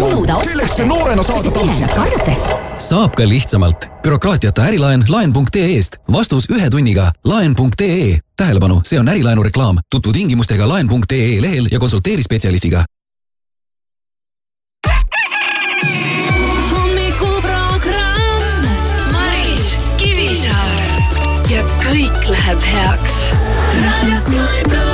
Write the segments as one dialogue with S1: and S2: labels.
S1: kulude osta.
S2: kelleks te noorena saada tahtsite?
S3: saab ka lihtsamalt. bürokraatiata ärilaen laen.ee-st. vastus ühe tunniga laen.ee. tähelepanu, see on ärilaenu reklaam. tutvu tingimustega laen.ee lehel ja konsulteeri spetsialistiga.
S4: hommikuprogramm Maris Kivisaar ja kõik läheb heaks. raadio Sky pluss.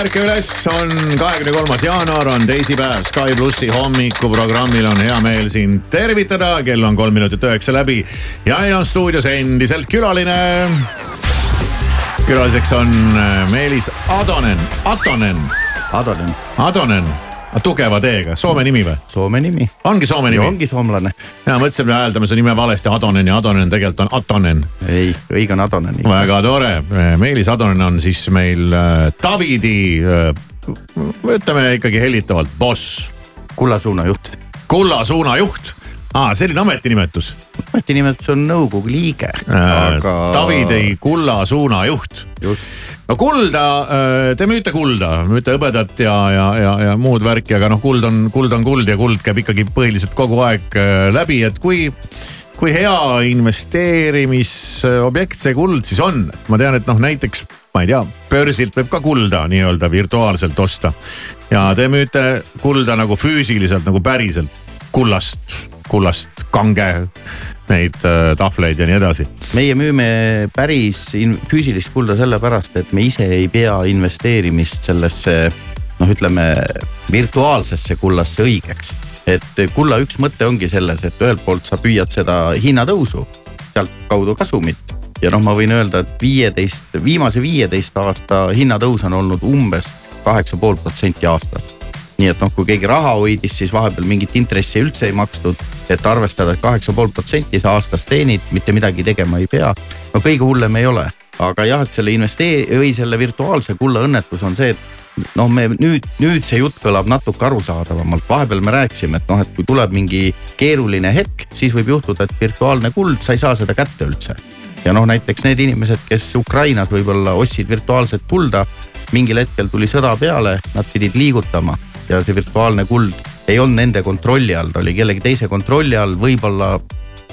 S5: ärka üles, on kahekümne kolmas jaanuar, on teisipäev, Sky plussi hommikuprogrammil. On hea meel sind tervitada, kell on kolm minutit üheksa läbi. Ja ja on stuudios endiselt külaline. külaliseks on äh, Meelis Atonen, Atonen,
S6: Adonen,
S5: Adonen, tugeva T-ga, Soome nimi või?
S6: Soome nimi.
S5: ongi Soome nimi?
S6: ongi soomlane.
S5: ja mõtlesin, me hääldame su nime valesti, Adonen ja Adonen tegelikult on Atonen
S6: ei, õige on Adonen.
S5: väga tore, Meelis Atonen on siis meil äh, Davidi, ütleme ikkagi hellitavalt boss,
S6: kulla suunajuht.
S5: kulla suunajuht ah,, selline ametinimetus
S6: ametinimetus on nõukogu liige,
S5: äh,.
S6: aga.
S5: Davidi kulla suunajuht.
S6: just,
S5: no kulda, te müüte kulda, müüte hõbedat ja, ja, ja, ja muud värki, aga noh, kuld on, kuld on kuld ja kuld käib ikkagi põhiliselt kogu aeg äh, läbi, et kui kui hea investeerimisobjekt see kuld siis on, et ma tean, et noh, näiteks ma ei tea, börsilt võib ka kulda nii-öelda virtuaalselt osta. ja te müüte kulda nagu füüsiliselt nagu päriselt kullast, kullast kange neid äh, tahvleid ja nii edasi.
S6: meie müüme päris füüsilist kulda sellepärast, et me ise ei pea investeerimist sellesse noh, ütleme virtuaalsesse kullasse õigeks. et kulla üks mõte ongi selles, et ühelt poolt sa püüad seda hinnatõusu, sealtkaudu kasumit ja noh, ma võin öelda, et viieteist, viimase viieteist aasta hinnatõus on olnud umbes kaheksa pool protsenti aastas. Nii et noh, kui keegi raha hoidis, siis vahepeal mingit intressi üldse ei makstud. et arvestada, et kaheksa pool protsenti sa aastas teenid, mitte midagi tegema ei pea. no kõige hullem ei ole, aga jah, et selle investee- või selle virtuaalse kulla õnnetus on see, et noh, me nüüd, nüüd see jutt kõlab natuke arusaadavamalt, vahepeal me rääkisime, et noh, et kui tuleb mingi keeruline hetk, siis võib juhtuda, et virtuaalne kuld, sa ei saa seda kätte üldse. ja noh, näiteks need inimesed, kes Ukrainas võib-olla ostsid virtuaalset kulda, mingil hetkel tuli sõda peale, nad pidid liigutama ja see virtuaalne kuld ei olnud nende kontrolli all, ta oli kellegi teise kontrolli all, võib-olla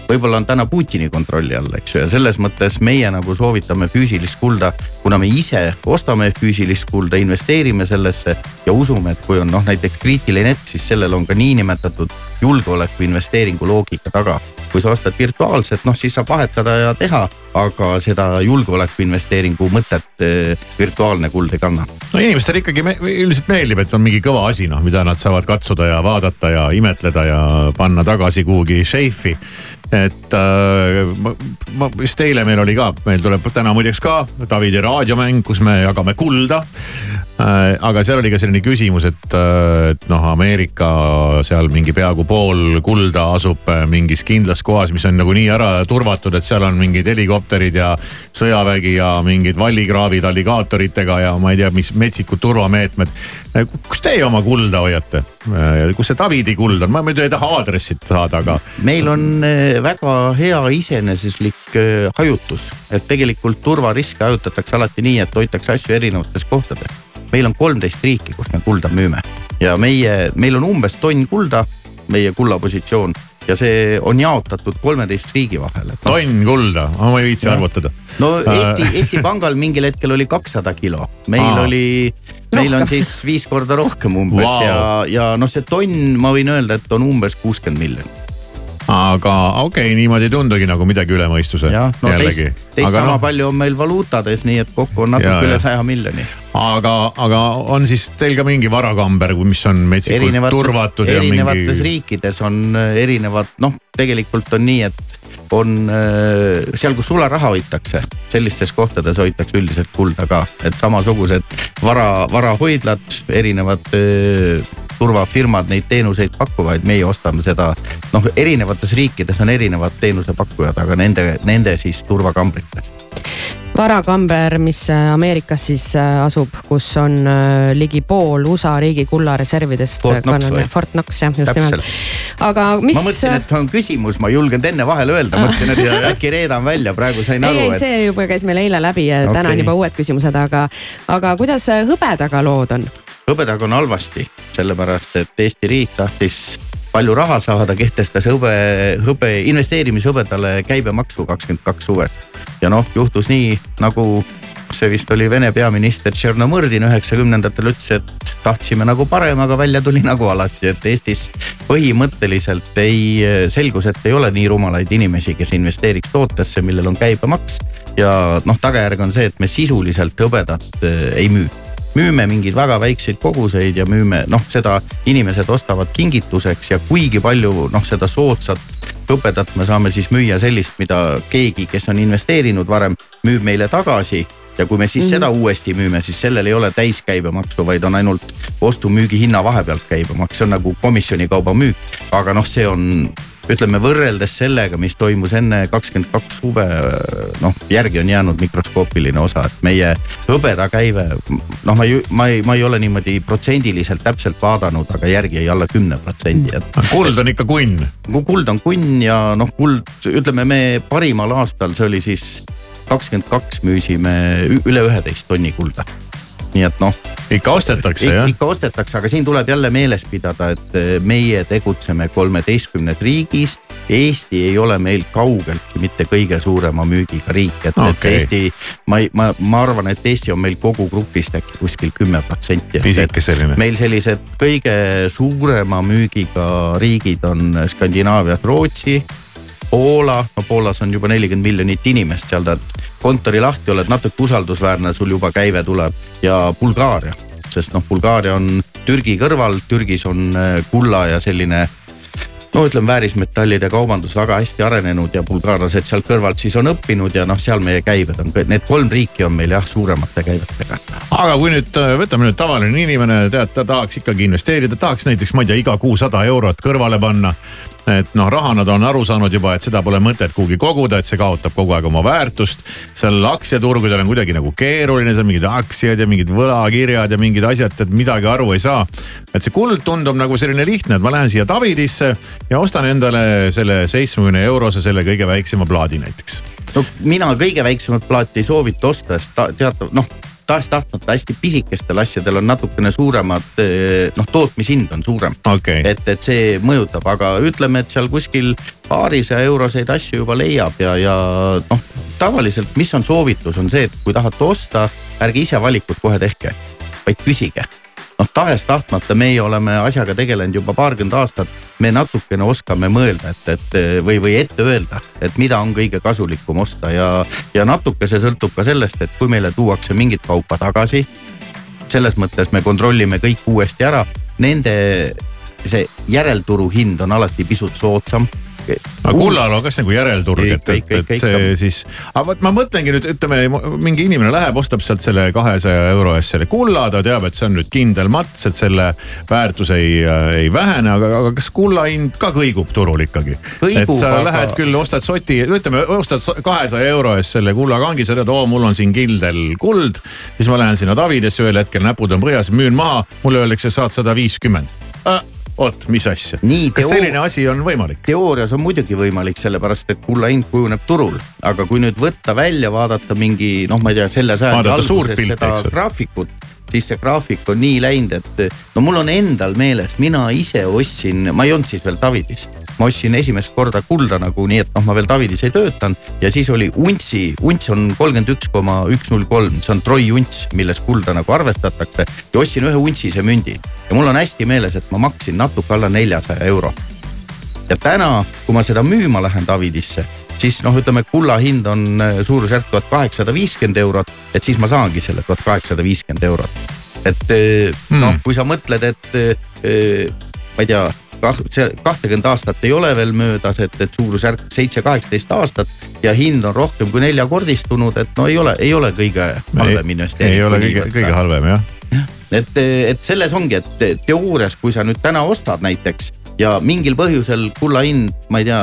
S6: võib-olla on täna Putini kontrolli all, eks ju, ja selles mõttes meie nagu soovitame füüsilist kulda, kuna me ise ostame füüsilist kulda, investeerime sellesse ja usume, et kui on noh, näiteks kriitiline hetk, siis sellel on ka niinimetatud julgeoleku investeeringu loogika taga. Kui sa ostad virtuaalset, noh siis saab vahetada ja teha, aga seda julgeoleku investeeringu mõtet eh, virtuaalne kuld ei kanna.
S5: no inimestele ikkagi me, üldiselt meeldib, et on mingi kõva asi, noh, mida nad saavad katsuda ja vaadata ja imetleda ja panna tagasi kuhugi šeifi. et äh, ma, ma just eile meil oli ka, meil tuleb täna muideks ka Davidi raadiomäng, kus me jagame kulda. Aga seal oli ka selline küsimus, et, äh, et noh, Ameerika seal mingi peaaegu pool kulda asub äh, mingis kindlas kohas, mis on nagunii ära turvatud, et seal on mingid helikopterid ja sõjavägi ja mingid vallikraavid alligaatoritega ja ma ei tea, mis metsikud turvameetmed. kus teie oma kulda hoiate? kus see Davidi kuld on, ma muidu ei taha aadressit saada, aga.
S6: meil on väga hea iseeneslik eh, hajutus, et tegelikult turvariske hajutatakse alati nii, et hoitakse asju erinevates kohtades. Meil on kolmteist riiki, kus me kulda müüme. Ja meie, meil on umbes tonn kulda, meie kullapositsioon. Ja see on jaotatud kolmeteist riigi vahel.
S5: tonn kulda, ma ei viitsi arvutada.
S6: no Eesti, Eesti Pangal mingil hetkel oli kakssada kilo, meil Aa. oli, meil on siis viis korda rohkem umbes. Wow. ja, ja noh, see tonn, ma võin öelda, et on umbes kuuskümmend miljonit
S5: aga okei okay,, niimoodi ei tundugi nagu midagi üle mõistuse.
S6: jah, no jällegi. teist, teist aga sama no, palju on meil valuutades, nii et kokku on natuke ja, üle saja miljoni.
S5: aga, aga on siis teil ka mingi varakamber, mis on metsikult erinevates, turvatud
S6: erinevates mingi... riikides on äh, erinevad, noh, tegelikult on nii, et on äh, seal, kus sularaha hoitakse, sellistes kohtades hoitakse üldiselt kulda ka, et samasugused vara, varahoidlad, erinevad äh, turvafirmad neid teenuseid pakuvad, meie ostame seda. noh, erinevates riikides on erinevad teenusepakkujad, aga nende, nende siis turvakambrites
S1: varakamber, mis äh, Ameerikas siis äh, asub, kus on äh, ligi pool USA riigi kullareservidest.
S6: Fort Knox või?
S1: Fort Knox jah, just nimelt. aga mis.
S6: ma mõtlesin, et on küsimus, ma ei julgenud enne vahele öelda, mõtlesin, et äkki reedan välja, praegu sain aru.
S1: ei, ei, see juba käis meil eile läbi ja okay. täna on juba uued küsimused, aga, aga kuidas hõbedaga lood on?
S6: Hõbedaga on halvasti, sellepärast et Eesti riik tahtis palju raha saada, kehtestas hõbe, hõbe, investeerimishõbedale käibemaksu kakskümmend kaks suves. ja noh, juhtus nii nagu see vist oli Vene peaminister Tšernomõrdin üheksakümnendatel ütles, et tahtsime nagu parem, aga välja tuli nagu alati, et Eestis põhimõtteliselt ei, selgus, et ei ole nii rumalaid inimesi, kes investeeriks tootesse, millel on käibemaks. ja noh, tagajärg on see, et me sisuliselt hõbedat eh, ei müü müüme mingeid väga väikseid koguseid ja müüme noh, seda inimesed ostavad kingituseks ja kuigi palju noh, seda soodsat hõbedat me saame siis müüa sellist, mida keegi, kes on investeerinud varem, müüb meile tagasi ja kui me siis mm -hmm. seda uuesti müüme, siis sellel ei ole täiskäibemaksu, vaid on ainult ostu-müügi hinna vahepealt käibemaks, see on nagu komisjonikauba müük. aga noh, see on ütleme võrreldes sellega, mis toimus enne kakskümmend kaks suve, noh järgi on jäänud mikroskoopiline osa, et meie hõbedakäive. noh, ma ei, ma ei, ma ei ole niimoodi protsendiliselt täpselt vaadanud, aga järgi jäi alla kümne protsendi, et.
S5: kuld on ikka kunn.
S6: kuld on kunn ja noh, kuld, ütleme me parimal aastal, see oli siis kakskümmend kaks müüsime üle üheteist tonni kulda nii et noh.
S5: ikka ostetakse jah?
S6: ikka ostetakse, aga siin tuleb jälle meeles pidada, et eh, meie tegutseme kolmeteistkümnes riigis. Eesti ei ole meil kaugeltki mitte kõige suurema müügiga riik, et okay., et Eesti, ma ma, ma arvan, et Eesti on meil kogu grupist äkki kuskil kümme protsenti.
S5: pisike selline.
S6: meil sellised kõige suurema müügiga riigid on Skandinaavias Rootsi Poola, no Poolas on juba nelikümmend miljonit inimest, seal tahad kontori lahti, oled natuke usaldusväärne, sul juba käive tuleb ja Bulgaaria. sest noh, Bulgaaria on Türgi kõrval, Türgis on äh, kulla ja selline no ütleme, väärismetallide kaubandus väga hästi arenenud ja bulgaarlased sealt kõrvalt siis on õppinud ja noh, seal meie käibed on, need kolm riiki on meil jah, suuremate käivetega.
S5: aga kui nüüd äh, võtame nüüd tavaline inimene, tead, ta tahaks ikkagi investeerida, tahaks näiteks, ma ei tea, iga kuu sada eurot kõrvale panna. Et noh, raha nad on aru saanud juba, et seda pole mõtet kuhugi koguda, et see kaotab kogu aeg oma väärtust. seal aktsiaturgudel on kuidagi nagu keeruline, seal mingid aktsiad ja mingid võlakirjad ja mingid asjad, et midagi aru ei saa. et see kuld tundub nagu selline lihtne, et ma lähen siia Davidisse ja ostan endale selle seitsmekümne eurose, selle kõige väiksema plaadi näiteks
S6: no mina kõige väiksemat plaati ei soovita osta, sest ta teatav noh tahes-tahtmata hästi pisikestel asjadel on natukene suuremad, noh tootmishind on suurem.
S5: Okay..
S6: et, et see mõjutab, aga ütleme, et seal kuskil paarisaja euroseid asju juba leiab ja, ja noh, tavaliselt, mis on soovitus, on see, et kui tahate osta, ärge ise valikut kohe tehke, vaid küsige noh, tahes-tahtmata meie oleme asjaga tegelenud juba paarkümmend aastat. me natukene oskame mõelda, et, et või, või ette öelda, et mida on kõige kasulikum osta ja, ja natuke see sõltub ka sellest, et kui meile tuuakse mingit kaupa tagasi. selles mõttes me kontrollime kõik uuesti ära, nende see järelturu hind on alati pisut soodsam
S5: aga kullal on kas nagu järelturg, et, et, et see siis, aga vot ma mõtlengi nüüd, ütleme mingi inimene läheb, ostab sealt selle kahesaja euro eest selle kulla, ta teab, et see on nüüd kindel mats, et selle väärtus ei, ei vähene, aga, aga kas kulla hind ka kõigub turul ikkagi? et sa aga... lähed küll, ostad soti, ütleme, ostad kahesaja euro eest selle kullakangi, sa tead, oo, mul on siin kindel kuld. siis ma lähen sinna Davidesse ühel hetkel, näpud on põhjas, müün maha, mulle öeldakse, saad sada viiskümmend oot, mis asja? kas selline asi on võimalik?
S6: teoorias on muidugi võimalik, sellepärast et kulla hind kujuneb turul, aga kui nüüd võtta välja, vaadata mingi noh, ma ei tea, selle sajandi alguses seda graafikut siis see graafik on nii läinud, et no mul on endal meeles, mina ise ostsin, ma ei olnud siis veel Davidis. Ma ostsin esimest korda kulda nagu nii, et noh, ma veel Davidis ei töötanud ja siis oli untsi, unts on kolmkümmend üks koma üks null kolm, see on troi unts, milles kulda nagu arvestatakse. ja ostsin ühe untsise mündi ja mul on hästi meeles, et ma maksin natuke alla neljasaja euro. ja täna, kui ma seda müüma lähen Davidisse siis noh, ütleme kulla hind on äh, suurusjärk tuhat kaheksasada viiskümmend eurot, et siis ma saangi selle tuhat kaheksasada viiskümmend eurot. et mm. noh, kui sa mõtled, et äh, ma ei tea kah-, see kahtekümmet aastat ei ole veel möödas, et, et suurusjärk seitse, kaheksateist aastat ja hind on rohkem kui neljakordistunud, et no ei ole, ei ole kõige halvem investeering.
S5: ei ole kõige, kõige halvem jah.
S6: jah, et, et selles ongi, et teoorias, kui sa nüüd täna ostad näiteks ja mingil põhjusel kulla hind, ma ei tea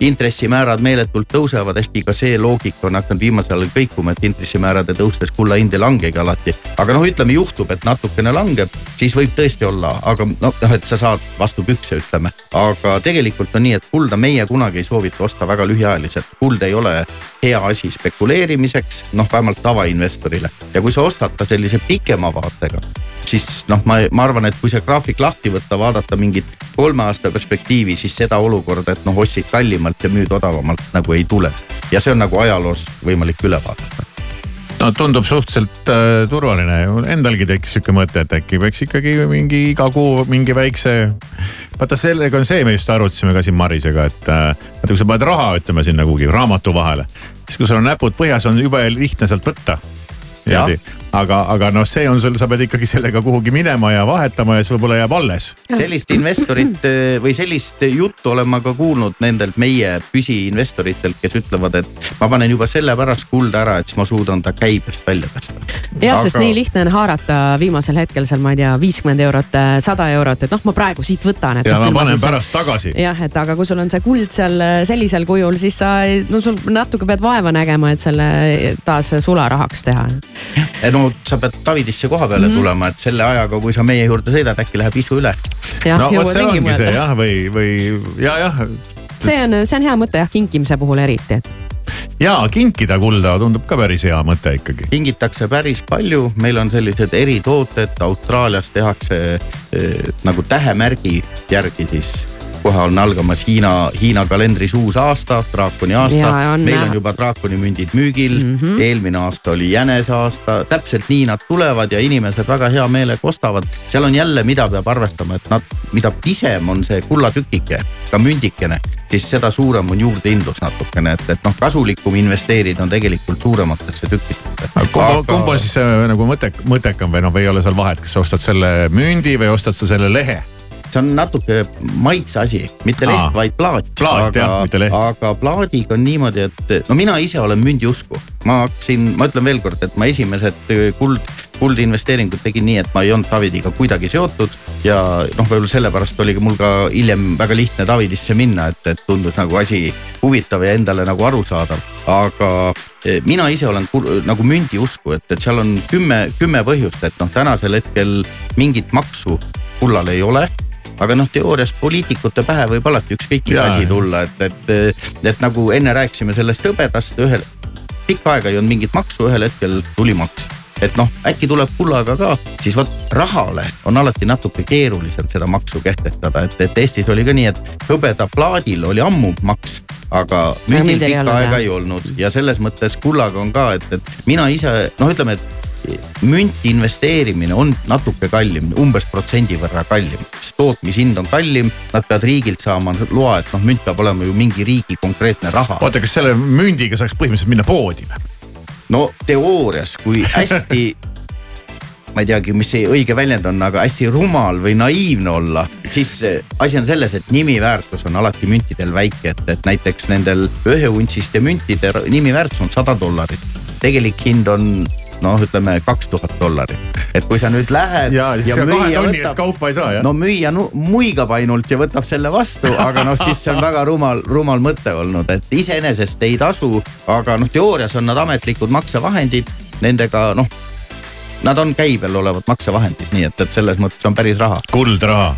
S6: intressimäärad meeletult tõusevad, ehkki ka see loogika on hakanud viimasel ajal kõikuma, et intressimäärade tõustes kulla hind ei langegi alati. aga noh, ütleme juhtub, et natukene langeb, siis võib tõesti olla, aga noh, et sa saad vastu pükse, ütleme. aga tegelikult on nii, et kulda meie kunagi ei soovita osta väga lühiajaliselt. kuld ei ole hea asi spekuleerimiseks, noh vähemalt tavainvestorile. ja kui sa ostad ta sellise pikema vaatega, siis noh, ma, ma arvan, et kui see graafik lahti võtta, vaadata mingit kolme aasta perspektiivi, siis seda olukorda, et noh, ostsid kallimalt ja müüd odavamalt nagu ei tule. ja see on nagu ajaloos võimalik üle vaadata
S5: no tundub suhteliselt äh, turvaline, endalgi tekkis sihuke mõte, et äkki peaks ikkagi mingi iga kuu mingi väikse. vaata sellega on see, me just arutasime ka siin Marisega, et äh, vaata kui sa paned raha, ütleme sinna kuhugi raamatu vahele. siis kui sul on näpud põhjas, on jube lihtne sealt võtta. Aga, aga noh, see on sul, sa pead ikkagi sellega kuhugi minema ja vahetama ja siis võib-olla jääb alles.
S6: sellist investorit eh, või sellist juttu olen ma ka kuulnud nendelt meie püsiinvestoritelt, kes ütlevad, et ma panen juba sellepärast kulda ära, et siis ma suudan ta käibest välja tõsta.
S1: jah aga..., sest nii lihtne on haarata viimasel hetkel seal, ma ei tea, viiskümmend eurot, sada eurot, et noh, ma praegu siit võtan.
S5: ja noh, ma panen siis... pärast tagasi.
S1: jah, et aga kui sul on see kuld seal sellisel kujul, siis sa, no sul natuke pead vaeva nägema, et selle taas sularahaks teha
S6: no sa pead Davidisse koha peale mm tulema, et selle ajaga, kui sa meie juurde sõidad, äkki läheb isu üle.
S5: no vot see ongi mõelda. see jah, või, või ja, jah.
S1: see on, see on hea mõte jah, kinkimise puhul eriti, et
S5: ja kinkida kulda tundub ka päris hea mõte ikkagi.
S6: kingitakse päris palju, meil on sellised eritooted, Austraalias tehakse eh, nagu tähemärgi järgi siis kohe on algamas Hiina, Hiina kalendris uus aasta, draakoni aasta. meil on juba draakoni mündid müügil mm, -hmm. eelmine aasta oli jänese aasta, täpselt nii nad tulevad ja inimesed väga hea meelega ostavad. seal on jälle, mida peab arvestama, et nad, mida pisem on see kullatükike, ka mündikene, siis seda suurem on juurdehindlus natukene, et, et noh, kasulikum investeerida on tegelikult suurematesse tükkidesse.
S5: kumba Aga..., kumba siis see, nagu mõte, mõttekam või noh, või ei ole seal vahet, kas sa ostad selle mündi või ostad sa selle lehe?
S6: See on natuke maitse asi, mitte leht, vaid plaat.
S5: Plaat, jah, mitte leht.
S6: aga plaadiga on niimoodi, et no mina ise olen mündi usku. ma hakkasin, ma ütlen veelkord, et ma esimesed öö, kuld, kuldinvesteeringud tegin nii, et ma ei olnud Davidiga kuidagi seotud ja noh, võib-olla sellepärast oligi mul ka hiljem väga lihtne Davidisse minna, et, et tundus nagu asi huvitav ja endale nagu arusaadav. aga eh, mina ise olen nagu mündi usku, et, et seal on kümme, kümme põhjust, et noh, tänasel hetkel mingit maksu kullal ei ole aga noh, teoorias poliitikute pähe võib alati ükskõik mis asi tulla, et, et, et nagu enne rääkisime sellest hõbedast, ühel, pikka aega ei olnud mingit maksu, ühel hetkel tuli maks. et noh, äkki tuleb kullaga ka, siis vot rahale on alati natuke keerulisem seda maksu kehtestada, et, et Eestis oli ka nii, et hõbedaplaadil oli ammu maks, aga
S1: ei
S6: pikka aega
S1: jah.
S6: ei olnud ja selles mõttes kullaga on ka, et, et mina ise noh, ütleme, et münti investeerimine on natuke kallim, umbes protsendi võrra kallim, sest tootmishind on kallim, nad peavad riigilt saama loa, et noh, münt peab olema ju mingi riigi konkreetne raha.
S5: oota, kas selle mündiga saaks põhimõtteliselt minna poodi või?
S6: no teoorias, kui hästi, ma ei teagi, mis see õige väljend on, aga hästi rumal või naiivne olla, siis asi on selles, et nimiväärtus on alati müntidel väike, et, et näiteks nendel üheuntsiste müntide nimiväärtus on sada dollarit. tegelik hind on noh, ütleme kaks tuhat dollarit, et kui sa nüüd lähed
S5: ja siis
S6: ja
S5: ja kahe tonni eest kaupa ei saa jah
S6: no müüja nu- muigab ainult ja võtab selle vastu, aga noh, siis see on väga rumal, rumal mõte olnud, et iseenesest ei tasu, aga noh, teoorias on nad ametlikud maksevahendid, nendega noh, nad on käibel olevad maksevahendid, nii et, et selles mõttes on päris raha.
S5: kuldraha.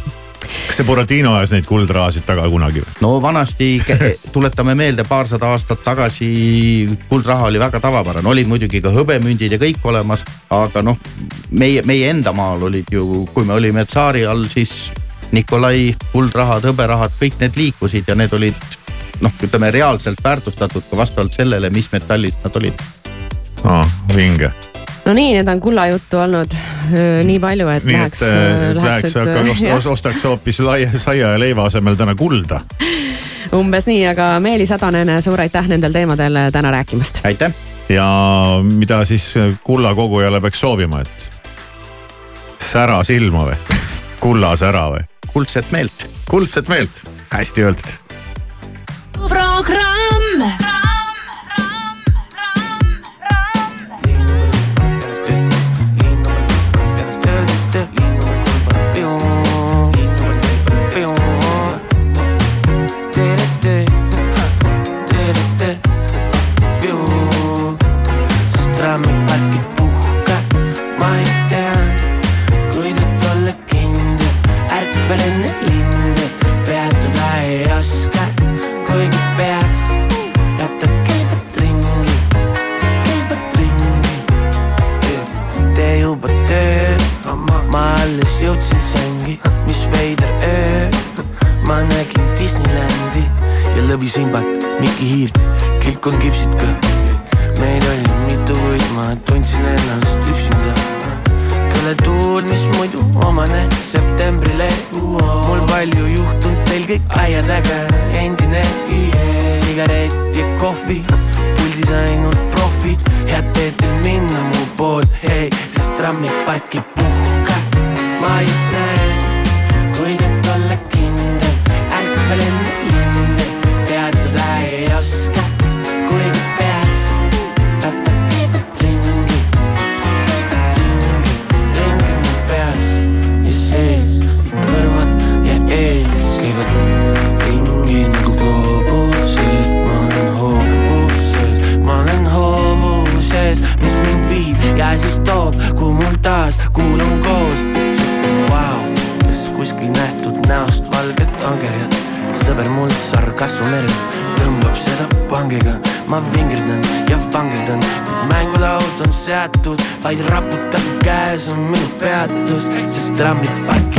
S5: Kas see Buratino ajas neid kuldrahasid taga kunagi või?
S6: no vanasti kä- tuletame meelde, paarsada aastat tagasi kuldraha oli väga tavapärane, olid muidugi ka hõbemündid ja kõik olemas, aga noh, meie, meie enda maal olid ju, kui me olime tsaari all, siis Nikolai kuldrahad, hõberahad, kõik need liikusid ja need olid noh, ütleme reaalselt väärtustatud ka vastavalt sellele, mis metallist nad olid.
S5: aa, vinge.
S1: no nii, need on kullajuttu olnud nii palju, et
S5: nii et
S1: läheks,
S5: äh, läheks,
S1: et
S5: ost,
S1: jah,
S5: ost, ostaks hoopis laia, saia ja leiva asemel täna kulda.
S1: umbes nii, aga Meelis Atonen, suur aitäh nendel teemadel täna rääkimast.
S6: aitäh.
S5: ja mida siis kullakogujale peaks soovima, et sära silma või? kullasära või?
S6: kuldset meelt.
S5: kuldset meelt, hästi öeldud
S7: programm.
S4: Ja lõvisimbat, Mikki Hiirt, kilkon kipsid ka. meid oli mitu, kuid ma tundsin ennast üksinda. kõletuul, mis muidu omane septembrile, mul palju juhtunud, teil kõik aia taga endine. sigaret ja kohvi, puldis ainult profid, head teed teil minna mu poole, hei, sest trammipark ei puhka. ma ei näe, mängulaud on seatud, vaid raputab käes on minu peatus, sest trammipark ei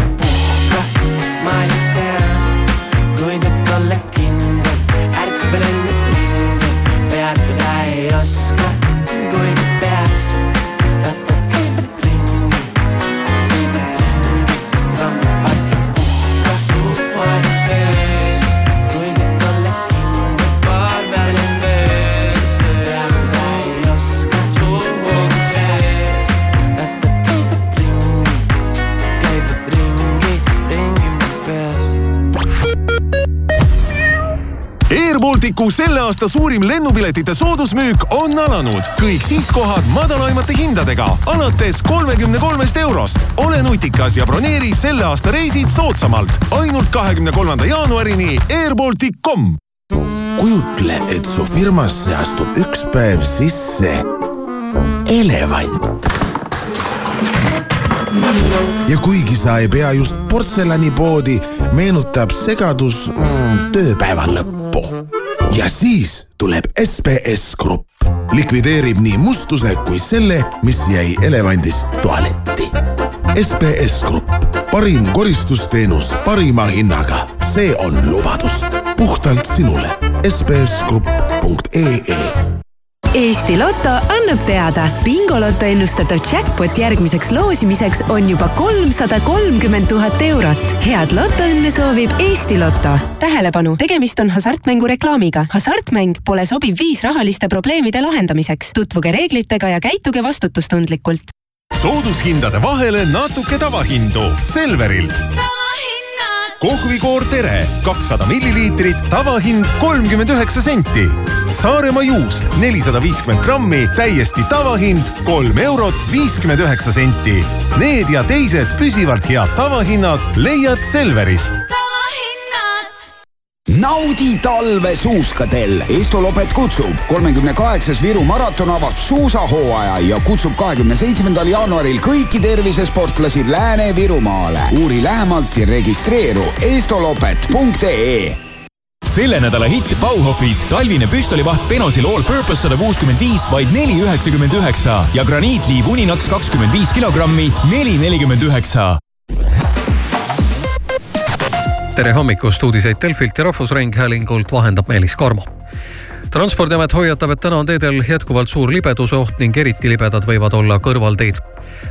S8: aasta suurim lennupiletite soodusmüük on alanud. kõik sihtkohad madalaimate hindadega, alates kolmekümne kolmest eurost. ole nutikas ja broneeri selle aasta reisid soodsamalt. ainult kahekümne kolmanda jaanuarini airbaltic.com
S9: kujutle, et su firmasse astub üks päev sisse elevant. ja kuigi sa ei pea just portselanipoodi, meenutab segadus mm, tööpäeva lõppu. Ja siis tuleb SBS Grupp, likvideerib nii mustuse kui selle, mis jäi elevandist tualetti. SBS Grupp, parim koristusteenus parima hinnaga, see on lubadus. Puhtalt sinule. sbsgrupp.ee
S10: Eesti Loto annab teada, bingoloto ennustatav jackpot järgmiseks loosimiseks on juba kolmsada kolmkümmend tuhat eurot. head lotoõnne soovib Eesti Loto. tähelepanu, tegemist on hasartmängu reklaamiga. hasartmäng pole sobiv viis rahaliste probleemide lahendamiseks. tutvuge reeglitega ja käituge vastutustundlikult.
S8: soodushindade vahele natuke tavahindu Selverilt kohvikoor Tere kakssada milliliitrit, tavahind kolmkümmend üheksa senti. Saaremaa juust nelisada viiskümmend grammi, täiesti tavahind kolm eurot viiskümmend üheksa senti. Need ja teised püsivalt head tavahinnad leiad Selverist
S11: naudi talve suuskadel. Estolopet kutsub. kolmekümne kaheksas Viru maraton avab suusahooaja ja kutsub kahekümne seitsmendal jaanuaril kõiki tervisesportlasi Lääne-Virumaale. uuri lähemalt ja registreeru estolopet.ee
S12: selle nädala hitt Bauhofis talvine püstolivaht Benosil All Purpose sada kuuskümmend viis, vaid neli üheksakümmend üheksa ja graniitliiv Uninax kakskümmend viis kilogrammi, neli nelikümmend üheksa
S13: tere hommikust, uudiseid Delfilt ja Rahvusringhäälingult vahendab Meelis Karmo transpordiamet hoiatab, et täna on teedel jätkuvalt suur libeduse oht ning eriti libedad võivad olla kõrvalteed.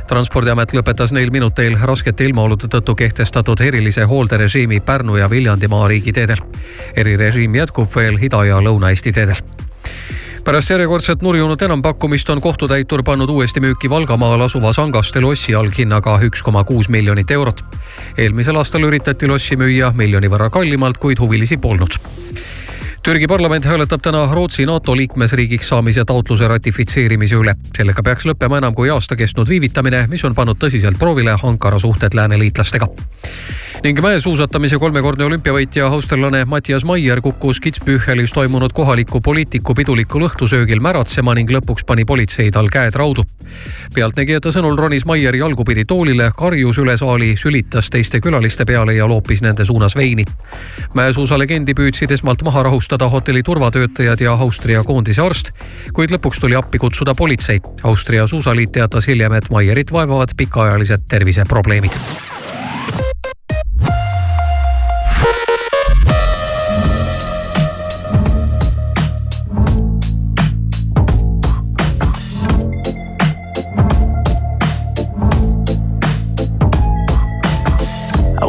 S13: transpordiamet lõpetas neil minuteil raskete ilmaolude tõttu kehtestatud erilise hoolderežiimi Pärnu ja Viljandimaa riigiteedel. erirežiim jätkub veel Ida- ja Lõuna-Eesti teedel pärast järjekordset nurjunud enampakkumist on kohtutäitur pannud uuesti müüki Valgamaal asuva Sangaste lossi alghinnaga üks koma kuus miljonit eurot. eelmisel aastal üritati lossi müüa miljoni võrra kallimalt, kuid huvilisi polnud Türgi parlament hääletab täna Rootsi NATO liikmesriigiks saamise taotluse ratifitseerimise üle. sellega peaks lõppema enam kui aasta kestnud viivitamine, mis on pannud tõsiselt proovile Ankara suhted lääneliitlastega ning mäesuusatamise kolmekordne olümpiavõitja austerlane Mattias Maier kukkus Kitzbühelis toimunud kohaliku poliitiku pidulikul õhtusöögil märatsema ning lõpuks pani politsei tal käed raudu. pealtnägijate sõnul ronis Maier jalgupidi toolile, karjus üle saali, sülitas teiste külaliste peale ja loopis nende suunas veini. mäesuusalegendi püüdsid esmalt maha rahustada hotelli turvatöötajad ja Austria koondise arst, kuid lõpuks tuli appi kutsuda politsei. Austria suusaliit teatas hiljem, et Maierit vaevavad pikaajalised terviseprobleemid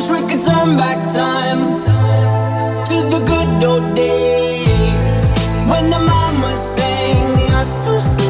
S14: Wish we could turn back time to the good old days. When the mama sang us to sleep,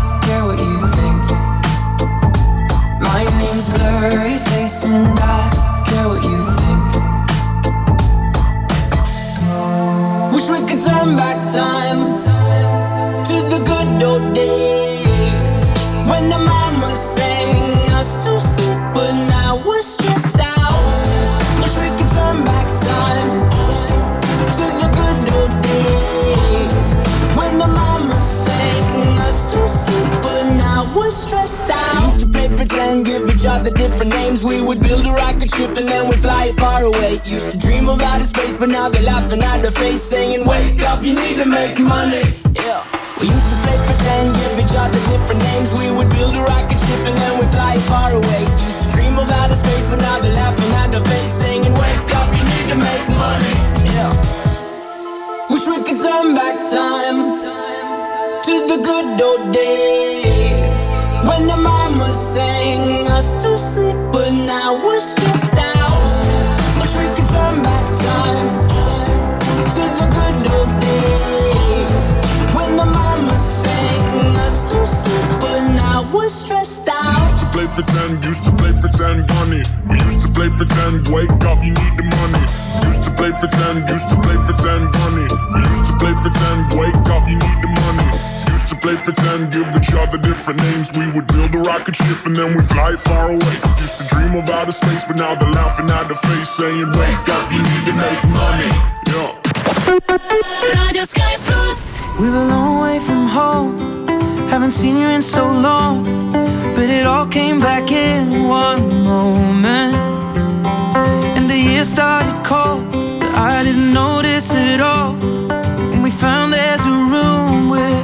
S15: Lightning's blurry face, and I care what you think.
S14: Wish we could turn back time to the good old days when the. Pretend, give each other different names. We would build a rocket ship and then we'd fly it far away. Used to dream of outer space, but now they're laughing at the face, saying, Wake up, you need to make money. Yeah. We used to play pretend, give each other different names. We would build a rocket ship and then we'd fly it far away. Used to dream of outer space, but now they're laughing at the face, saying, Wake up, you need to make money. Yeah. Wish we could turn back time to the good old days when the mama sang us to sleep, but now we're stressed out. Wish we could turn back time to the good old days when the mama sang us to sleep, but now we're stressed out.
S16: Used to play pretend, used to play pretend. We used to play pretend, wake up, you need the money. Used to play pretend, used to play pretend, bunny. We used to play pretend, wake up, you need the money. Used to play pretend, give each other different names. We would build a rocket ship and then we fly far away. Used to dream of outer space, but now they're laughing at the face, saying, Wake up, you need to make money. Yeah.
S4: Radio Sky Plus.
S2: We were a long way from home. Haven't seen you in so long. But it all came back in one moment. And the year started cold. But I didn't notice it all. When we found there's a room we're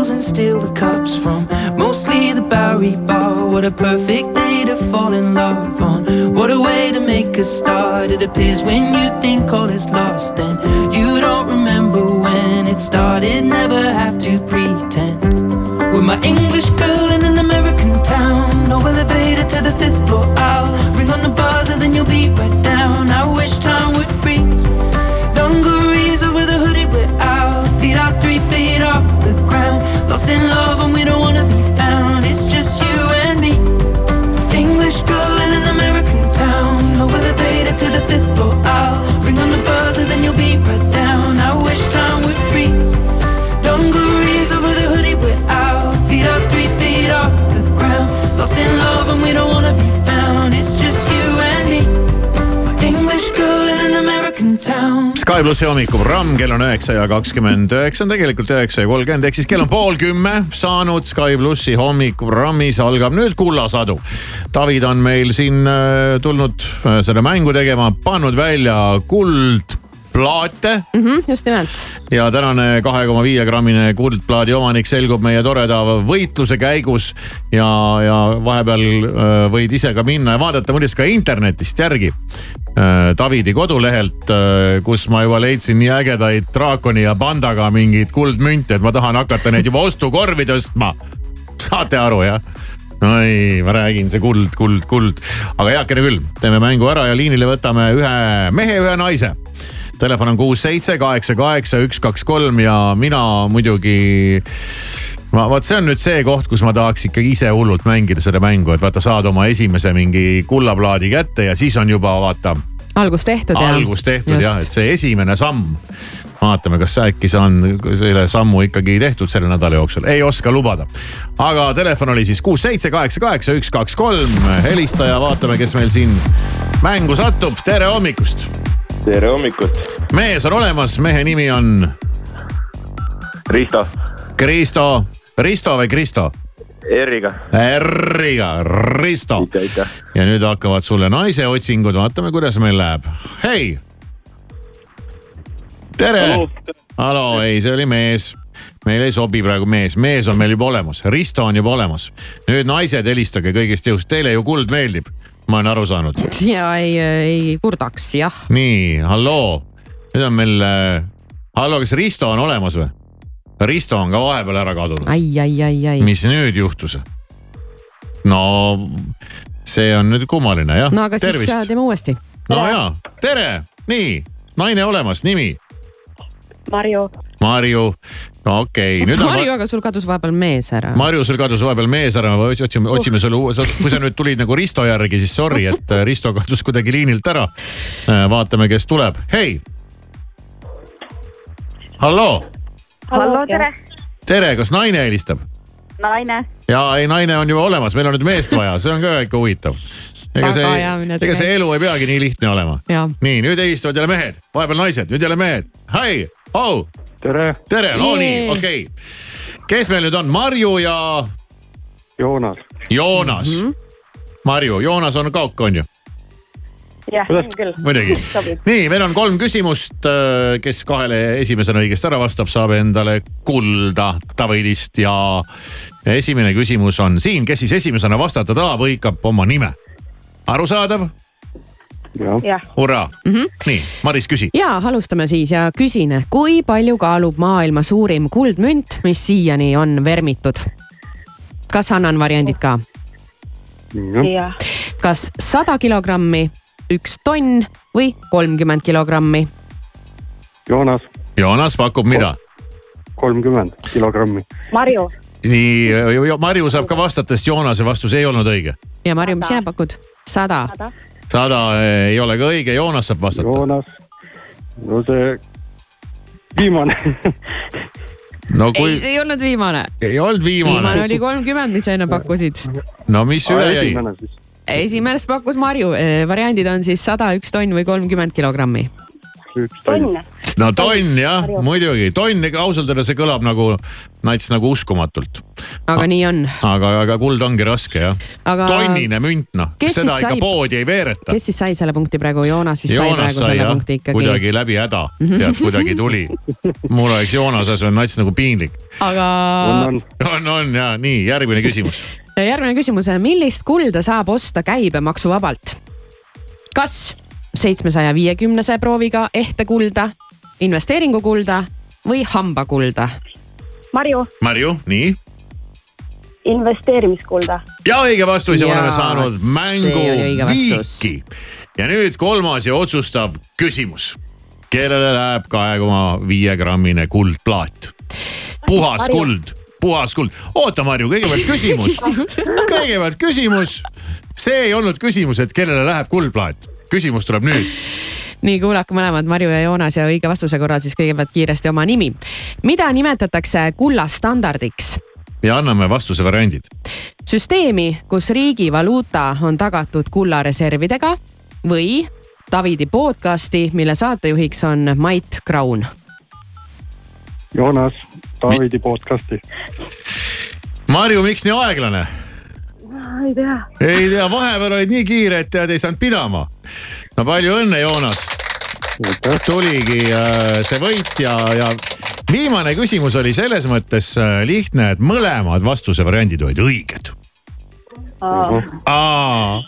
S2: mules and steal the cups from mostly the Bowery Bar. What a perfect day to fall in love on. What a way to make a start. It appears when you think all is lost, then you don't remember when it started. Never have to pretend. With my English girl in an American town. No elevator to the fifth floor. I'll ring on the buzzer, then you'll be right down. On the buzzer,
S5: Sky plussi hommikuprogramm, kell on üheksa ja kakskümmend üheksa, on tegelikult üheksa ja kolmkümmend, ehk siis kell on pool kümme saanud Sky plussi hommikuprogrammis algab nüüd Kullasadu. David on meil siin äh, tulnud äh, seda mängu tegema, pannud välja kuldplaate
S1: mm. -hmm, just nimelt.
S5: ja tänane kahe koma viie grammine kuldplaadi omanik selgub meie toreda võitluse käigus. ja, ja vahepeal äh, võid ise ka minna ja vaadata muideks ka internetist järgi äh, Davidi kodulehelt, kus ma juba leidsin nii ägedaid draakoni ja pandaga mingeid kuldmünte, et ma tahan hakata neid juba ostukorvi tõstma. saate aru jah? oi, ma räägin, see kuld, kuld, kuld, aga heakene küll, teeme mängu ära ja liinile võtame ühe mehe, ühe naise telefon on kuus, seitse, kaheksa, kaheksa, üks, kaks, kolm ja mina muidugi. ma vot see on nüüd see koht, kus ma tahaks ikkagi ise hullult mängida seda mängu, et vaata, saad oma esimese mingi kullaplaadi kätte ja siis on juba vaata
S1: algus tehtud ja.
S5: algus tehtud jah, et see esimene samm. vaatame, kas äkki saan selle sammu ikkagi tehtud selle nädala jooksul, ei oska lubada. aga telefon oli siis kuus, seitse, kaheksa, kaheksa, üks, kaks, kolm, helistaja, vaatame, kes meil siin mängu satub, tere hommikust
S17: tere hommikut.
S5: mees on olemas, mehe nimi on.
S17: Risto.
S5: Kristo, Risto või Kristo?
S17: R-iga.
S5: R-iga, Risto. ja nüüd hakkavad sulle naise otsingud, vaatame, kuidas meil läheb. hei. tere. hallo, ei, see oli mees meil ei sobi praegu mees, mees on meil juba olemas, Risto on juba olemas. nüüd naised, helistage kõigest jõust, teile ju kuld meeldib, ma olen aru saanud.
S1: ja ei, ei kurdaks, jah.
S5: nii, halloo, nüüd on meil äh,, hallo, kas Risto on olemas või? Risto on ka vahepeal ära kadunud.
S1: ai, ai, ai, ai.
S5: mis nüüd juhtus? no see on nüüd kummaline jah.
S1: no aga siis äh, teeme uuesti.
S5: no ja, tere, nii, naine olemas, nimi?
S18: Marju.
S5: Marju, okei okay., nüüd on.
S1: Marju, aga sul kadus vahepeal mees ära.
S5: Marju, sul kadus vahepeal mees ära, me otsime, otsime sulle uue, kui sa nüüd tulid nagu Risto järgi, siis sorry, et äh, Risto kadus kuidagi liinilt ära. vaatame, kes tuleb, hei. halloo,
S18: hallo, tere.
S5: tere, kas naine helistab?
S18: naine.
S5: ja ei, naine on juba olemas, meil on nüüd meest vaja, see on ka ikka huvitav. ega see ega see elu ei peagi nii lihtne olema. Nii, nüüd helistavad jälle mehed, vahepeal naised, nüüd jälle mehed, hei, oh.
S17: tere.
S5: tere, no nii
S17: Jee.,
S5: okei okay.. kes meil nüüd on, Marju ja?
S17: Joonas.
S5: Joonas mm. -hmm. Marju, Joonas on kauk, on ju?
S18: jah, on küll.
S5: muidugi. nii, meil on kolm küsimust. kes kahele esimesena õigesti ära vastab, saab endale kulda Davidist ja esimene küsimus on siin, kes siis esimesena vastata tahab, hõikab oma nime. arusaadav? Hurraa mm. -hmm. nii, Maris, küsi.
S1: ja alustame siis ja küsin, kui palju kaalub maailma suurim kuldmünt, mis siiani on vermitud? kas annan variandid ka? kas sada kilogrammi, üks tonn või kolmkümmend kilogrammi?
S17: Joonas.
S5: Joonas pakub mida?
S17: kolmkümmend kilogrammi.
S18: Marju.
S5: nii, Marju saab ka vastata, sest Joonase vastus ei olnud õige.
S1: ja Marju, mis sina pakud? sada.
S5: sada eh, ei ole ka õige, Joonas saab vastata.
S17: Joonas. no see viimane.
S5: no
S1: ei,
S5: kui
S1: see ei olnud viimane.
S5: ei olnud
S1: viimane
S5: viimane.
S1: oli kolmkümmend, mis sa enne pakkusid.
S5: no mis üle jäi?
S1: esimest pakkus Marju, variandid on siis sada, üks tonn või kolmkümmend kilogrammi.
S18: tonn.
S5: no tonn jah, muidugi, tonn, ega ausalt öelda see kõlab nagu nats nagu uskumatult.
S1: aga nii on.
S5: aga, aga kuld ongi raske jah.
S1: Aga-
S5: tonnine münt noh, seda
S1: siis
S5: ikka
S1: sai-
S5: poodi ei veereta.
S1: kes siis sai selle punkti praegu, Joonas sai
S5: Joonas
S1: praegu
S5: sai
S1: selle
S5: jah
S1: punkti, ikkagi.
S5: kuidagi läbi häda, tead kuidagi tuli. mul oleks Joonase asemel nats nagu piinlik.
S1: aga
S5: on, on ja nii, järgmine küsimus.
S1: järgmine küsimus, millist kulda saab osta käibemaksuvabalt? kas seitsmesaja viiekümnese prooviga ehtekulda, investeeringukulda või hambakulda?
S18: Marju,
S5: Marju, nii
S18: investeerimiskulda.
S5: ja õige vastus ja
S1: Jaa,
S5: oleme saanud mängu
S1: oli õige vastus.
S5: viiki. ja nüüd kolmas ja otsustav küsimus. kellele läheb kahe koma viie grammine kuldplaat? puhas
S18: Marju.
S5: kuld, puhas kuld. oota, Marju, kõigepealt küsimus. kõigepealt küsimus. see ei olnud küsimus, et kellele läheb kuldplaat. Küsimus tuleb nüüd.
S1: nii, kuulake mõlemad, Marju ja Joonas ja õige vastuse korral siis kõigepealt kiiresti oma nimi. mida nimetatakse kulla standardiks?
S5: ja anname vastuse variandid.
S1: süsteemi, kus riigi valuuta on tagatud kullareservidega või Davidi podcasti, mille saatejuhiks on Mait Kraun.
S17: Joonas, Davidi podcasti.
S5: Marju, miks nii aeglane?
S18: Ei tea.
S5: ei tea, vahepeal olid nii kiire, et tead ei saanud pidama. no palju õnne, Joonas. tuligi äh, see võit ja, ja viimane küsimus oli selles mõttes äh, lihtne, et mõlemad vastuse variandid olid õiged. Aa,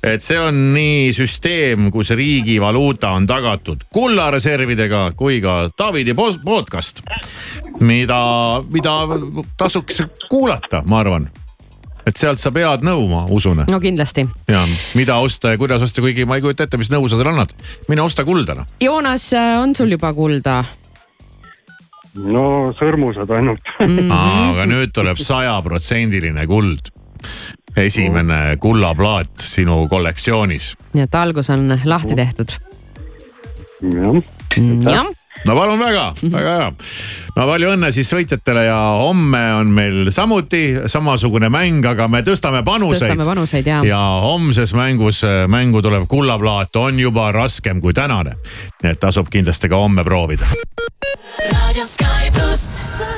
S5: et see on nii süsteem, kus riigi valuuta on tagatud kullareservidega kui ka Davidi podcast. mida, mida tasuks kuulata, ma arvan. Et sealt saab head nõu, ma usun.
S1: no kindlasti.
S5: ja mida osta ja kuidas osta, kuigi ma ei kujuta ette, mis nõu sa seal annad. mine osta kulda noh.
S1: Joonas, on sul juba kulda?
S17: no sõrmused ainult
S1: Mhm.
S5: mm. aga nüüd tuleb sajaprotsendiline kuld. esimene kullaplaat sinu kollektsioonis.
S1: nii et algus on lahti tehtud.
S17: jah.
S5: No palun väga, väga hea. no palju õnne siis võitjatele ja homme on meil samuti samasugune mäng, aga me tõstame panuseid.
S1: tõstame panuseid ja.
S5: ja homses mängus mängu tulev kullaplaat on juba raskem kui tänane. nii et tasub kindlasti ka homme proovida.
S4: raadio Sky pluss.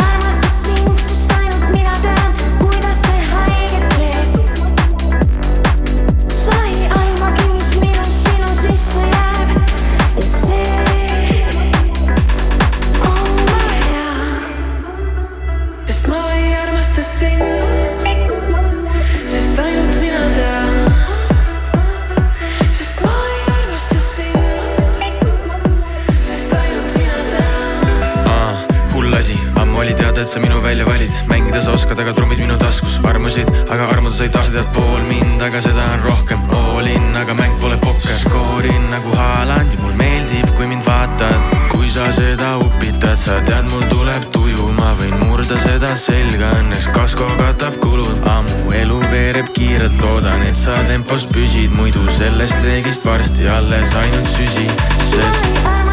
S19: sa
S20: oskad, aga trummid minu taskus armusid, aga armuda sa ei tahtnud, tead pool mind, aga seda on rohkem. All in, aga mäng pole pokker, skoorin nagu Haaland ja mul meeldib, kui mind vaatad. kui sa seda upitad, sa tead, mul tuleb tuju, ma võin murda seda selga, õnneks kasko katab kulud. ammu elu veereb kiirelt, loodan, et sa tempos püsid, muidu sellest reegist varsti alles ainult süsi, sest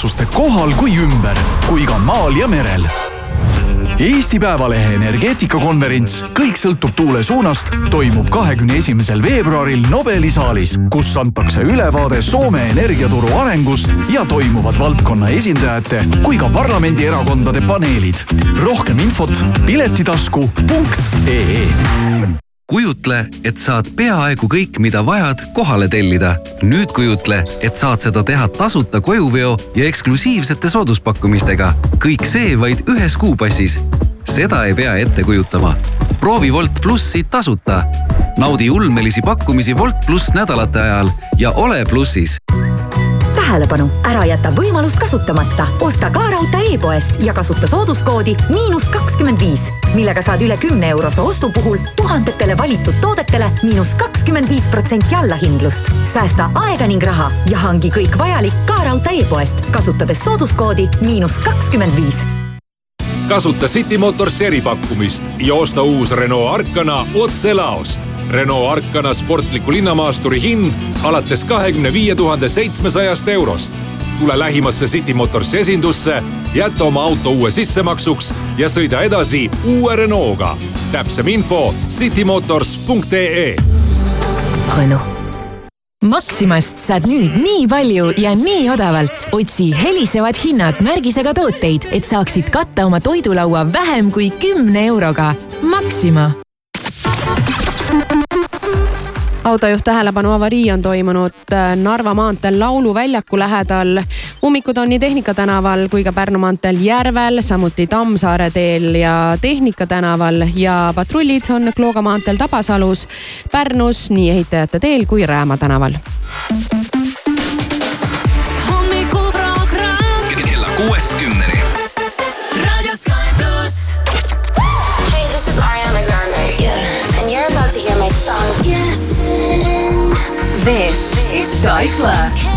S12: otsuste kohal kui ümber, kui ka maal ja merel. Eesti Päevalehe energeetikakonverents Kõik sõltub tuule suunast toimub kahekümne esimesel veebruaril Nobeli saalis, kus antakse ülevaade Soome energiaturu arengust ja toimuvad valdkonna esindajate kui ka parlamendierakondade paneelid. rohkem infot piletitasku.ee
S3: kujutle, et saad peaaegu kõik, mida vajad, kohale tellida. nüüd kujutle, et saad seda teha tasuta kojuveo ja eksklusiivsete sooduspakkumistega. kõik see vaid ühes kuupassis. seda ei pea ette kujutama. proovi Wolt plussi tasuta. naudi ulmelisi pakkumisi Wolt pluss nädalate ajal ja ole plussis
S21: tähelepanu, ära jäta võimalust kasutamata. osta ka raudtee e-poest ja kasuta sooduskoodi miinus kakskümmend viis, millega saad üle kümne eurose ostu puhul tuhandetele valitud toodetele miinus kakskümmend viis protsenti allahindlust. säästa aega ning raha ja hangi kõik vajalik ka raudtee e-poest, kasutades sooduskoodi miinus kakskümmend viis
S22: kasuta City Motors eripakkumist ja osta uus Renault Arkana otse laost. Renault Arkana sportliku linnamaasturi hind alates kahekümne viie tuhande seitsmesajast eurost. tule lähimasse City Motorsi esindusse, jäta oma auto uue sissemaksuks ja sõida edasi uue Renault'ga. täpsem info citymotors.ee
S23: Renault. Maximast saad nüüd nii palju ja nii odavalt. otsi helisevad hinnad märgisega tooteid, et saaksid katta oma toidulaua vähem kui kümne euroga. Maxima.
S1: Autojuht tähelepanu avarii on toimunud äh, Narva maanteel Lauluväljaku lähedal. ummikud on nii Tehnika tänaval kui ka Pärnu maanteel Järvel, samuti Tammsaare teel ja Tehnika tänaval ja patrullid on Klooga maanteel Tabasalus, Pärnus nii Ehitajate teel kui Rääma tänaval.
S3: kella kuuest kümneni.
S24: This is
S10: Sky Plus.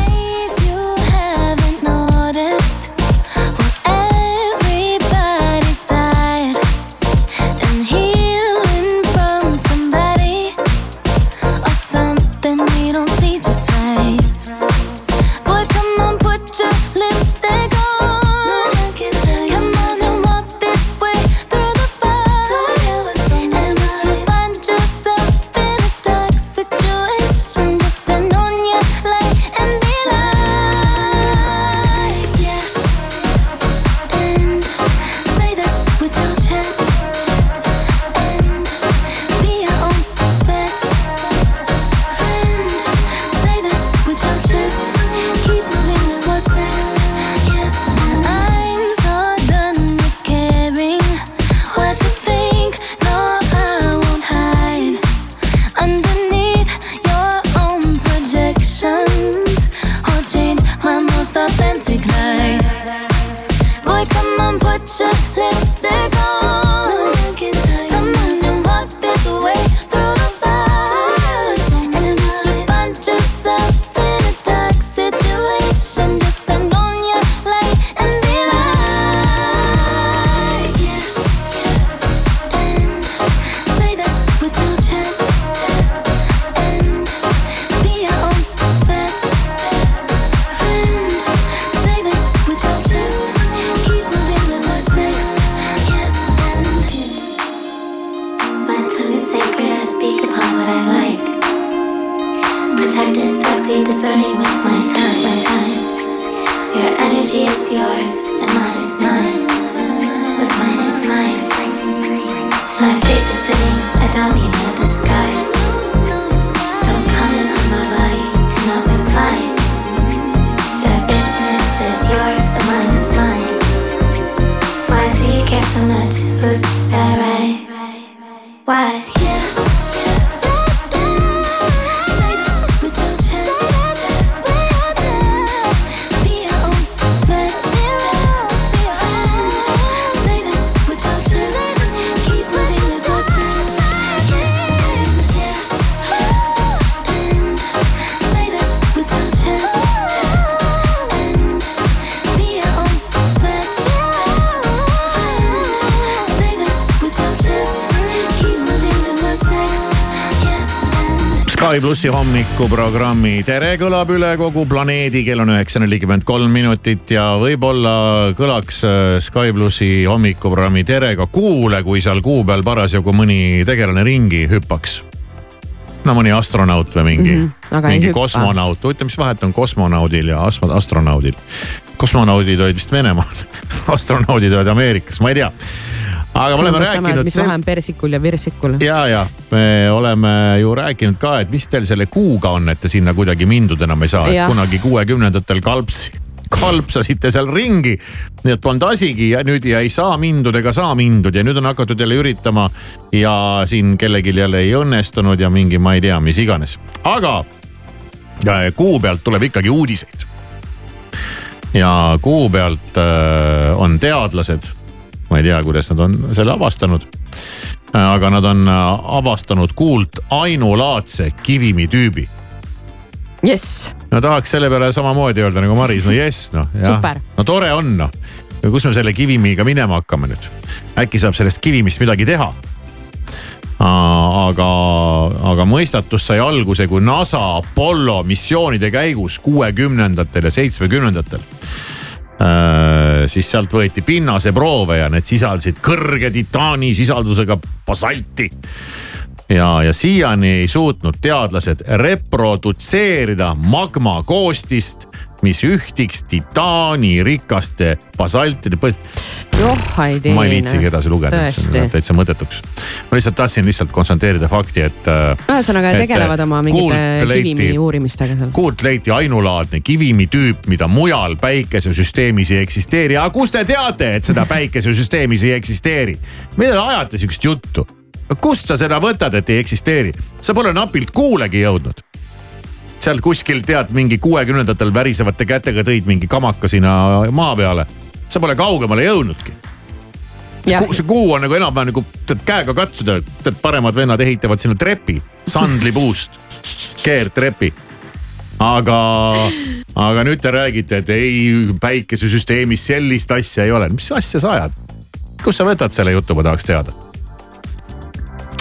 S5: Sky plussi hommikuprogrammi Tere kõlab üle kogu planeedi, kell on üheksa nelikümmend kolm minutit ja võib-olla kõlaks äh, Sky plussi hommikuprogrammi Tere ka kuule, kui seal kuu peal parasjagu mõni tegelane ringi hüppaks. no mõni astronaut või mingi mm,
S1: ei
S5: mingi kosmonaut, huvitav, mis vahet on kosmonaudil ja astro- astronaudil? kosmonaudid olid vist Venemaal astronaudid olid Ameerikas, ma ei tea. Aga me oleme rääkinud
S1: mis vahe on persikul ja virsikul?
S5: ja, ja me oleme ju rääkinud ka, et mis teil selle kuuga on, et te sinna kuidagi mindud enam ei saa, et kunagi kuuekümnendatel kalps, kalpsasite seal ringi. nii et polnud asigi ja nüüd ja ei saa mindud ega saa mindud ja nüüd on hakatud jälle üritama ja siin kellelgi jälle ei õnnestunud ja mingi, ma ei tea, mis iganes, aga äh, kuu pealt tuleb ikkagi uudiseid. ja kuu pealt äh, on teadlased, ma ei tea, kuidas nad on selle avastanud. aga nad on äh, avastanud kuult ainulaadse kivimitüübi.
S1: jess,
S5: no tahaks selle peale samamoodi öelda nagu Maris, no jess noh, jah
S1: Super..
S5: no tore on noh kus me selle kivimiga minema hakkame nüüd? äkki saab sellest kivimist midagi teha? aga, aga mõistatus sai alguse, kui NASA Apollo missioonide käigus kuuekümnendatel ja seitsmekümnendatel siis sealt võeti pinnaseproove ja need sisaldasid kõrge titaani sisaldusega basalti. Ja, ja siiani ei suutnud teadlased reprodutseerida magma koostist, mis ühtiks titaani rikaste basaltide põh-. ma ei viitsigi edasi lugeda, täitsa mõttetuks. ma lihtsalt tahtsin lihtsalt konstateerida fakti, et.
S1: ühesõnaga
S5: et,
S1: tegelevad oma mingite
S5: leiti-
S1: kivimi uurimistega seal.
S5: kuult leiti ainulaadne kivimi-tüüp, mida mujal päikesesüsteemis ei eksisteeri. aga kust te teate, et seda päikesesüsteemis ei eksisteeri? mida te ajate sihukest juttu? Kust sa seda võtad, et ei eksisteeri? sa pole napilt kuulegi jõudnud. seal kuskil tead mingi kuuekümnendatel värisevate kätega tõid mingi kamaka sinna maa peale. sa pole kaugemale jõudnudki. Ku, see kuu on nagu enam-vähem nagu tead käega katsuda, tead paremad vennad ehitavad sinna trepi sandlipuust, keerdtrepi aga, aga nüüd te räägite, et ei päikesesüsteemis sellist asja ei ole, mis asja sa ajad? kust sa võtad selle jutu, ma tahaks teada.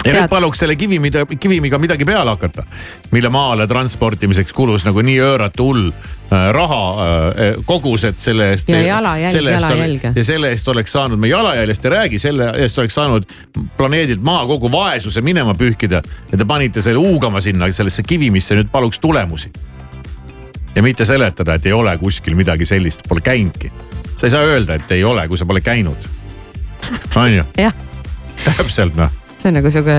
S5: Ja nüüd paluks selle kivimi, kivimiga midagi peale hakata, mille maale transportimiseks kulus nagu nii ööratu hull äh, raha äh, kogused selle eest.
S1: Ja jalajälg, jalajälge.
S5: ja selle eest oleks saanud, me jalajäljest ei räägi, selle eest oleks saanud planeedilt maa kogu vaesuse minema pühkida. ja te panite selle huugama sinna sellesse kivimisse, nüüd paluks tulemusi ja mitte seletada, et ei ole kuskil midagi sellist, pole käinudki. sa ei saa öelda, et ei ole, kui sa pole käinud. on ju? täpselt noh.
S1: See on nagu sihuke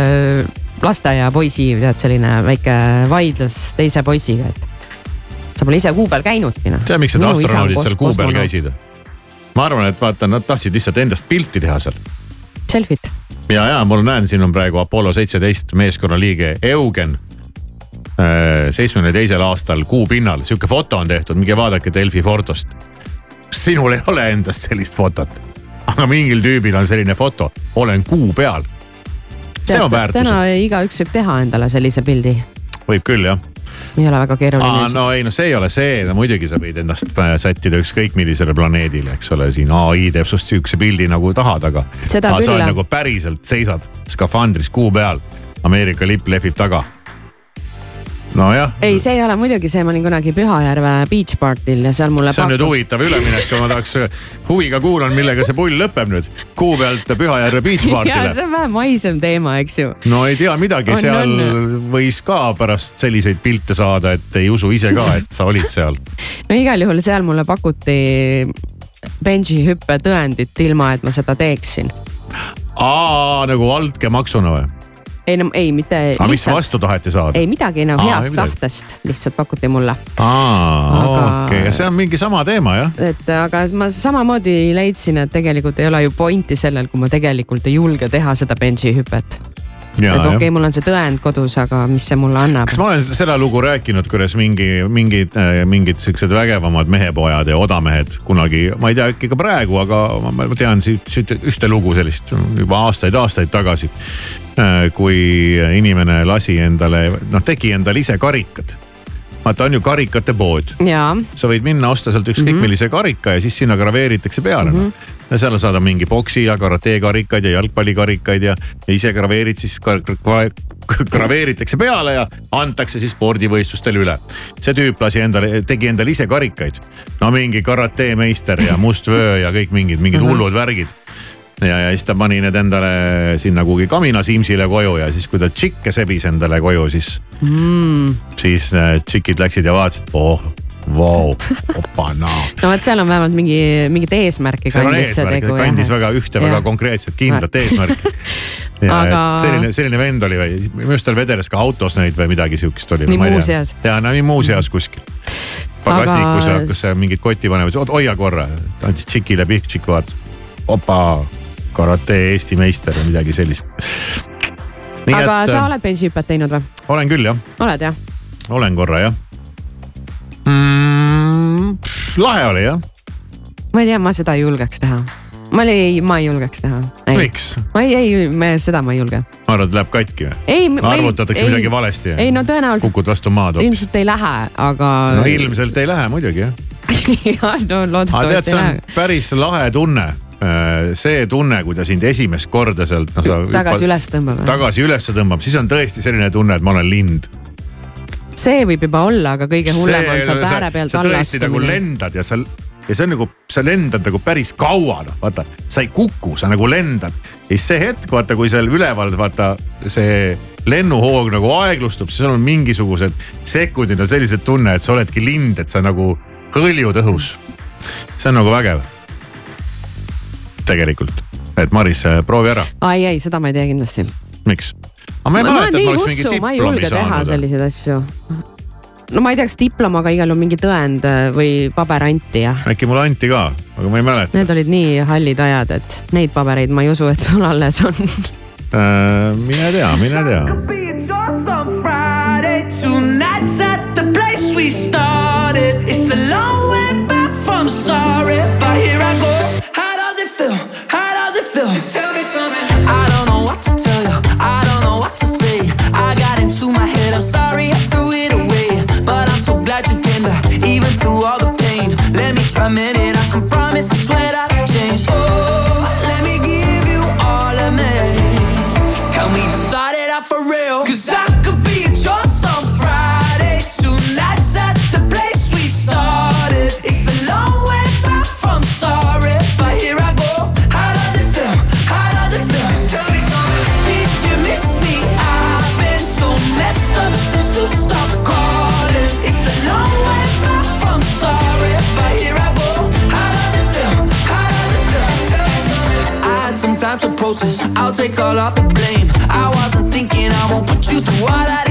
S1: lasteaiapoisi tead selline väike vaidlus teise poisiga, et sa pole ise kuu peal käinudki noh.
S5: tead, miks need astronaudid seal kuu peal? käisid? ma arvan, et vaata, nad tahtsid lihtsalt endast pilti teha seal.
S1: Selfit.
S5: ja, ja mul näen, siin on praegu Apollo seitseteist meeskonnaliige Eugen. seitsmekümne teisel aastal kuu pinnal, sihuke foto on tehtud, minge vaadake Delfi fotost. sinul ei ole endast sellist fotot, aga mingil tüübil on selline foto, olen kuu peal.
S1: Täna igaüks võib teha endale sellise pildi,
S5: võib küll jah
S1: ei ole väga keeruline
S5: no ei, no see ei ole see, no muidugi sa võid ennast äh, sättida ükskõik millisele planeedile, eks ole, siin ai teeb sinust sihukese pildi nagu tahad, aga.
S1: Küll,
S5: sa
S1: jah.
S5: nagu päriselt seisad skafandris kuu peal, Ameerika lipp lehvib taga. nojah,
S1: ei, see ei ole muidugi see, ma olin kunagi Pühajärve beach party'l ja seal mulle.
S5: see on nüüd huvitav üleminek, ma tahaks huviga kuulan, millega see pull lõpeb nüüd. kuu pealt Pühajärve beach party'le
S1: see on vähe maisem teema, eks ju.
S5: no ei tea midagi, seal
S1: on.
S5: võis ka pärast selliseid pilte saada, et ei usu ise ka, et sa olid seal.
S1: no igal juhul seal mulle pakuti benži hüppe tõendit, ilma et ma seda teeksin.
S5: aa, nagu altkäemaksuna või?
S1: Ei no ei, mitte.
S5: aga mis vastu taheti saada?
S1: ei midagi nagu
S5: Aa,
S1: heast tahtest lihtsalt pakuti mulle.
S5: aa,
S1: Aga-
S5: okei, see on mingi sama teema jah.
S1: et aga ma samamoodi leidsin, et tegelikult ei ole ju pointi sellel, kui ma tegelikult ei julge teha seda benži hüpet. Et okei okay,, mul on see tõend kodus, aga mis see mulle annab
S5: kas? ma olen seda lugu rääkinud, kuidas mingi, mingid, mingid siuksed vägevamad mehepojad ja odamehed kunagi, ma ei tea, äkki ka praegu, aga ma- tean siit, siit ühte lugu sellist juba aastaid-aastaid tagasi. kui inimene lasi endale, noh tegi endale ise karikad. vaata, on ju karikate pood sa võid minna osta sealt ükskõik mm -hmm. millise karika ja siis sinna graveeritakse peale mm. -hmm. Ja seal saad mingi boksi ja karate karikaid ja jalgpallikarikaid ja, ja ise graveerid siis ka, ka, graveeritakse peale ja antakse siis spordivõistlustele üle. see tüüp lasi endale, tegi endale ise karikaid. no mingi karate meister ja must vöö ja kõik mingid, mingid mm -hmm. hullud värgid ja, ja siis ta pani need endale sinna kuhugi Kamina Simsile koju ja siis, kui ta tšikke sebis endale koju, siis
S1: mm..
S5: siis tšikid läksid ja vaatasid, oh, vau, opanaa.
S1: no vot, seal on vähemalt mingi, mingit eesmärki
S5: seal on eesmärk, ta kandis väga ühte väga konkreetset kindlat eesmärki. ja
S1: Aga-
S5: et selline, selline vend oli või, minu arust tal vedeles ka autos neid või midagi sihukest oli.
S1: Nii muuseas.
S5: ja no nii muuseas kuskil. pagasnikus
S1: Aga-
S5: hakkas mingit kotti panema, ütles hoia korra, andis tšikile pihk, tšikk vaatas, opa, karate Eesti meister või midagi sellist.
S1: aga et, sa oled benži hüpet teinud või?
S5: olen küll jah,
S1: oled jah?
S5: olen korra jah mm,? lahe oli jah.
S1: ma ei tea, ma seda ei julgeks teha. ma ei, ma ei julgeks teha.
S5: miks?
S1: ma ei, ei, me seda ma ei julge.
S5: ma arvan, et läheb katki või?
S1: arvutatakse ei,
S5: midagi valesti.
S1: ei no tõenäoliselt.
S5: kukud vastu maad hoopis.
S1: ilmselt ei lähe, aga.
S5: no ilmselt ei lähe muidugi jah
S1: jah, no loodetavasti
S5: ei
S1: lähe.
S5: päris lahe tunne äh, see tunne, kui ta sind esimest korda sealt no,.
S1: tagasi üles tõmbab.
S5: tagasi üles tõmbab, siis on tõesti selline tunne, et ma olen lind
S1: see võib juba olla, aga kõige hullem see, on seal pääre pealt alla astumine.
S5: sa tõesti nagu lendad ja sa ja see on nagu, sa lendad nagu päris kaua, noh vaata, sa ei kuku, sa nagu lendad. ja siis see hetk, vaata, kui seal üleval vaata see lennuhoog nagu aeglustub, siis on mingisugused sekundid on sellised tunne, et sa oledki lind, et sa nagu hõljud õhus. see on nagu vägev. tegelikult, et Maris, proovi ära.
S1: ai, ei, seda ma ei tee kindlasti.
S5: miks? aga ma ei mäleta, et ma oleks mingi diplomi saanud.
S1: selliseid asju no ma ei tea, kas diplom, aga igal juhul mingi tõend äh, või paber anti ja.
S5: äkki mulle anti ka, aga ma ei mäleta.
S1: Need olid nii hallid ajad, et neid pabereid ma ei usu, et sul alles on
S5: äh,. mine tea, mine tea.
S2: It's a long roses. I'll take all of the blame. I wasn't thinking I won't put you through all that.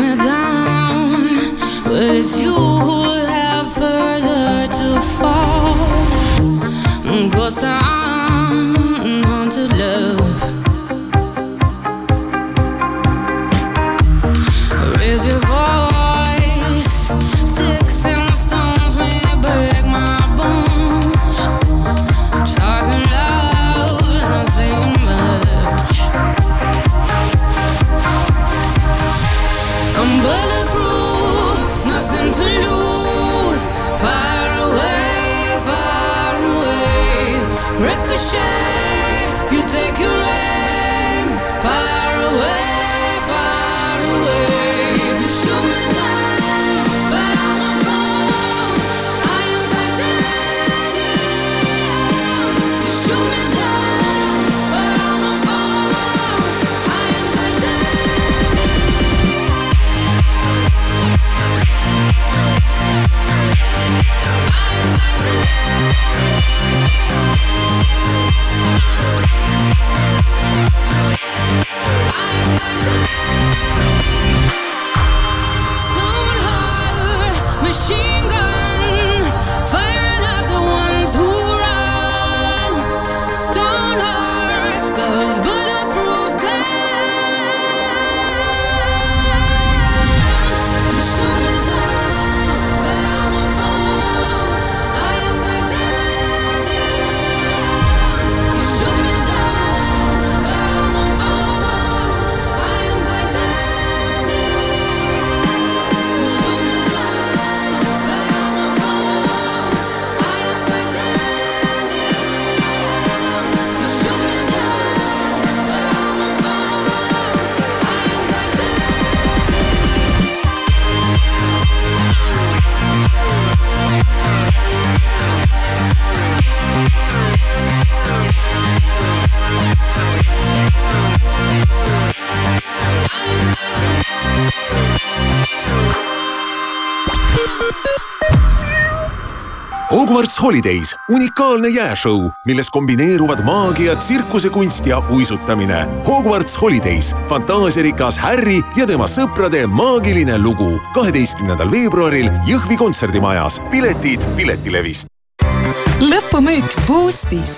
S2: me
S24: down, but it's you.
S8: Hogwarts Holidays, unikaalne jääšõu, milles kombineeruvad maagia, tsirkusekunst ja uisutamine. Hogwarts Holidays, fantaasiarikas Harry ja tema sõprade maagiline lugu. kaheteistkümnendal veebruaril Jõhvi kontserdimajas. piletid Piletilevist.
S25: lõpumüük Boostis.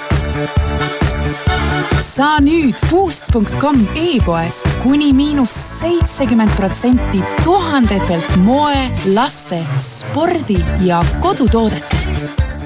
S25: Saa nüüd Boost.com e-poes kuni miinus seitsekümmend protsenti tuhandetelt moe, laste, spordi ja kodutoodetelt.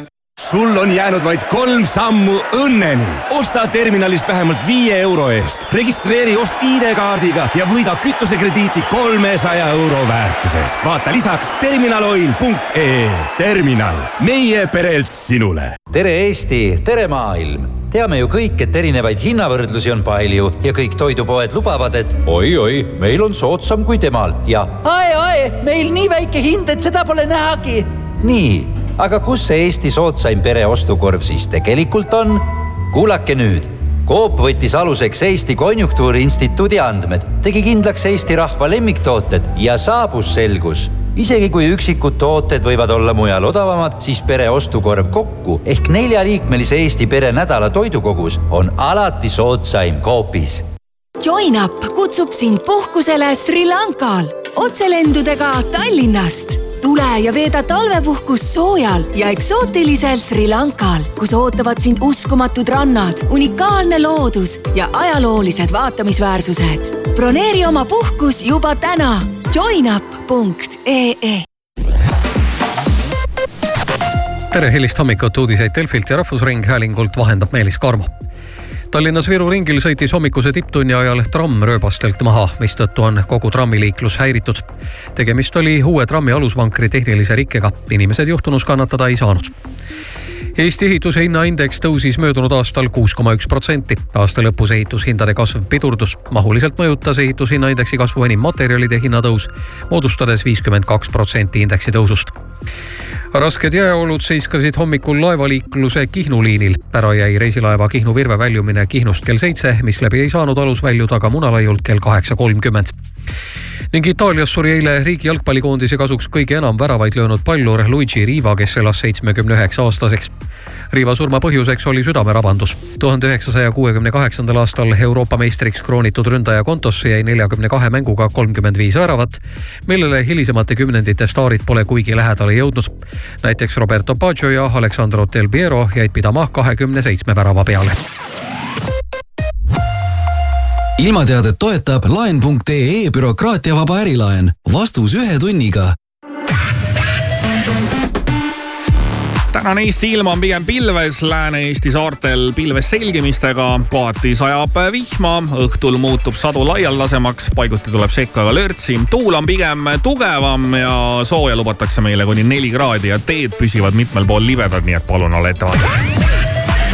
S26: Sul on jäänud vaid kolm sammu õnneni. osta terminalist vähemalt viie euro eest, registreeri ost ID-kaardiga ja võida kütusekrediiti kolmesaja euro väärtuses. vaata lisaks terminaloil.ee. terminal, meie perelt sinule.
S27: tere Eesti, tere maailm teame ju kõik, et erinevaid hinnavõrdlusi on palju ja kõik toidupoed lubavad, et oi-oi, meil on soodsam kui temal ja ai-ai, meil nii väike hind, et seda pole nähagi. nii, aga kus see Eesti soodsaim pereostukorv siis tegelikult on? kuulake nüüd Coop võttis aluseks Eesti Konjunktuuriinstituudi andmed, tegi kindlaks Eesti rahva lemmiktooted ja saabus selgus isegi kui üksikud tooted võivad olla mujal odavamad, siis pere ostukorv kokku ehk neljaliikmelise Eesti pere nädala toidukogus on alati soodsaim Coopis
S20: JoinUp kutsub sind puhkusele Sri Lankal otselendudega Tallinnast. Tule ja veeda talvepuhkust soojal ja eksootilisel Sri Lankal, kus ootavad sind uskumatud rannad, unikaalne loodus ja ajaloolised vaatamisväärsused. broneeri oma puhkus juba täna. joinup.ee
S13: tere hilist hommikut, uudiseid Delfilt ja Rahvusringhäälingult vahendab Meelis Karmo Tallinnas Viru ringil sõitis hommikuse tipptunni ajal tramm rööbastelt maha, mistõttu on kogu trammiliiklus häiritud. tegemist oli uue trammi alusvankri tehnilise rikkega, inimesed juhtunus kannatada ei saanud. Eesti ehituse hinnaindeks tõusis möödunud aastal kuus koma üks protsenti. aasta lõpus ehitushindade kasv pidurdus. mahuliselt mõjutas ehitushinnaindeksi kasvu enim materjalide hinnatõus, moodustades viiskümmend kaks protsenti indeksi tõusust rasked jääolud seiskasid hommikul laevaliikluse Kihnu liinil. ära jäi reisilaeva Kihnu Virve väljumine Kihnust kell seitse, misläbi ei saanud alus väljuda ka Munalaiult kell kaheksa kolmkümmend ning Itaalias suri eile riigi jalgpallikoondise kasuks kõige enam väravaid löönud pallur Luigi Riva, kes elas seitsmekümne üheksa aastaseks. Riva surma põhjuseks oli südamerabandus. tuhande üheksasaja kuuekümne kaheksandal aastal Euroopa meistriks kroonitud ründaja kontosse jäi neljakümne kahe mänguga kolmkümmend viis väravat, millele hilisemate kümnendite staarid pole kuigi lähedale jõudnud. näiteks Roberto Baggio ja Alexandro Del Piero jäid pidama kahekümne seitsme värava peale
S3: ilmateadet toetab laen.ee bürokraatiavaba ärilaen. vastus ühe tunniga
S28: tänane Eesti ilm on pigem pilves, Lääne-Eesti saartel pilves selgimistega, kohati sajab vihma, õhtul muutub sadu laialdasemaks, paiguti tuleb sekka ka lörtsi. tuul on pigem tugevam ja sooja lubatakse meile kuni neli kraadi ja teed püsivad mitmel pool libedad, nii et palun ole ettevaatlik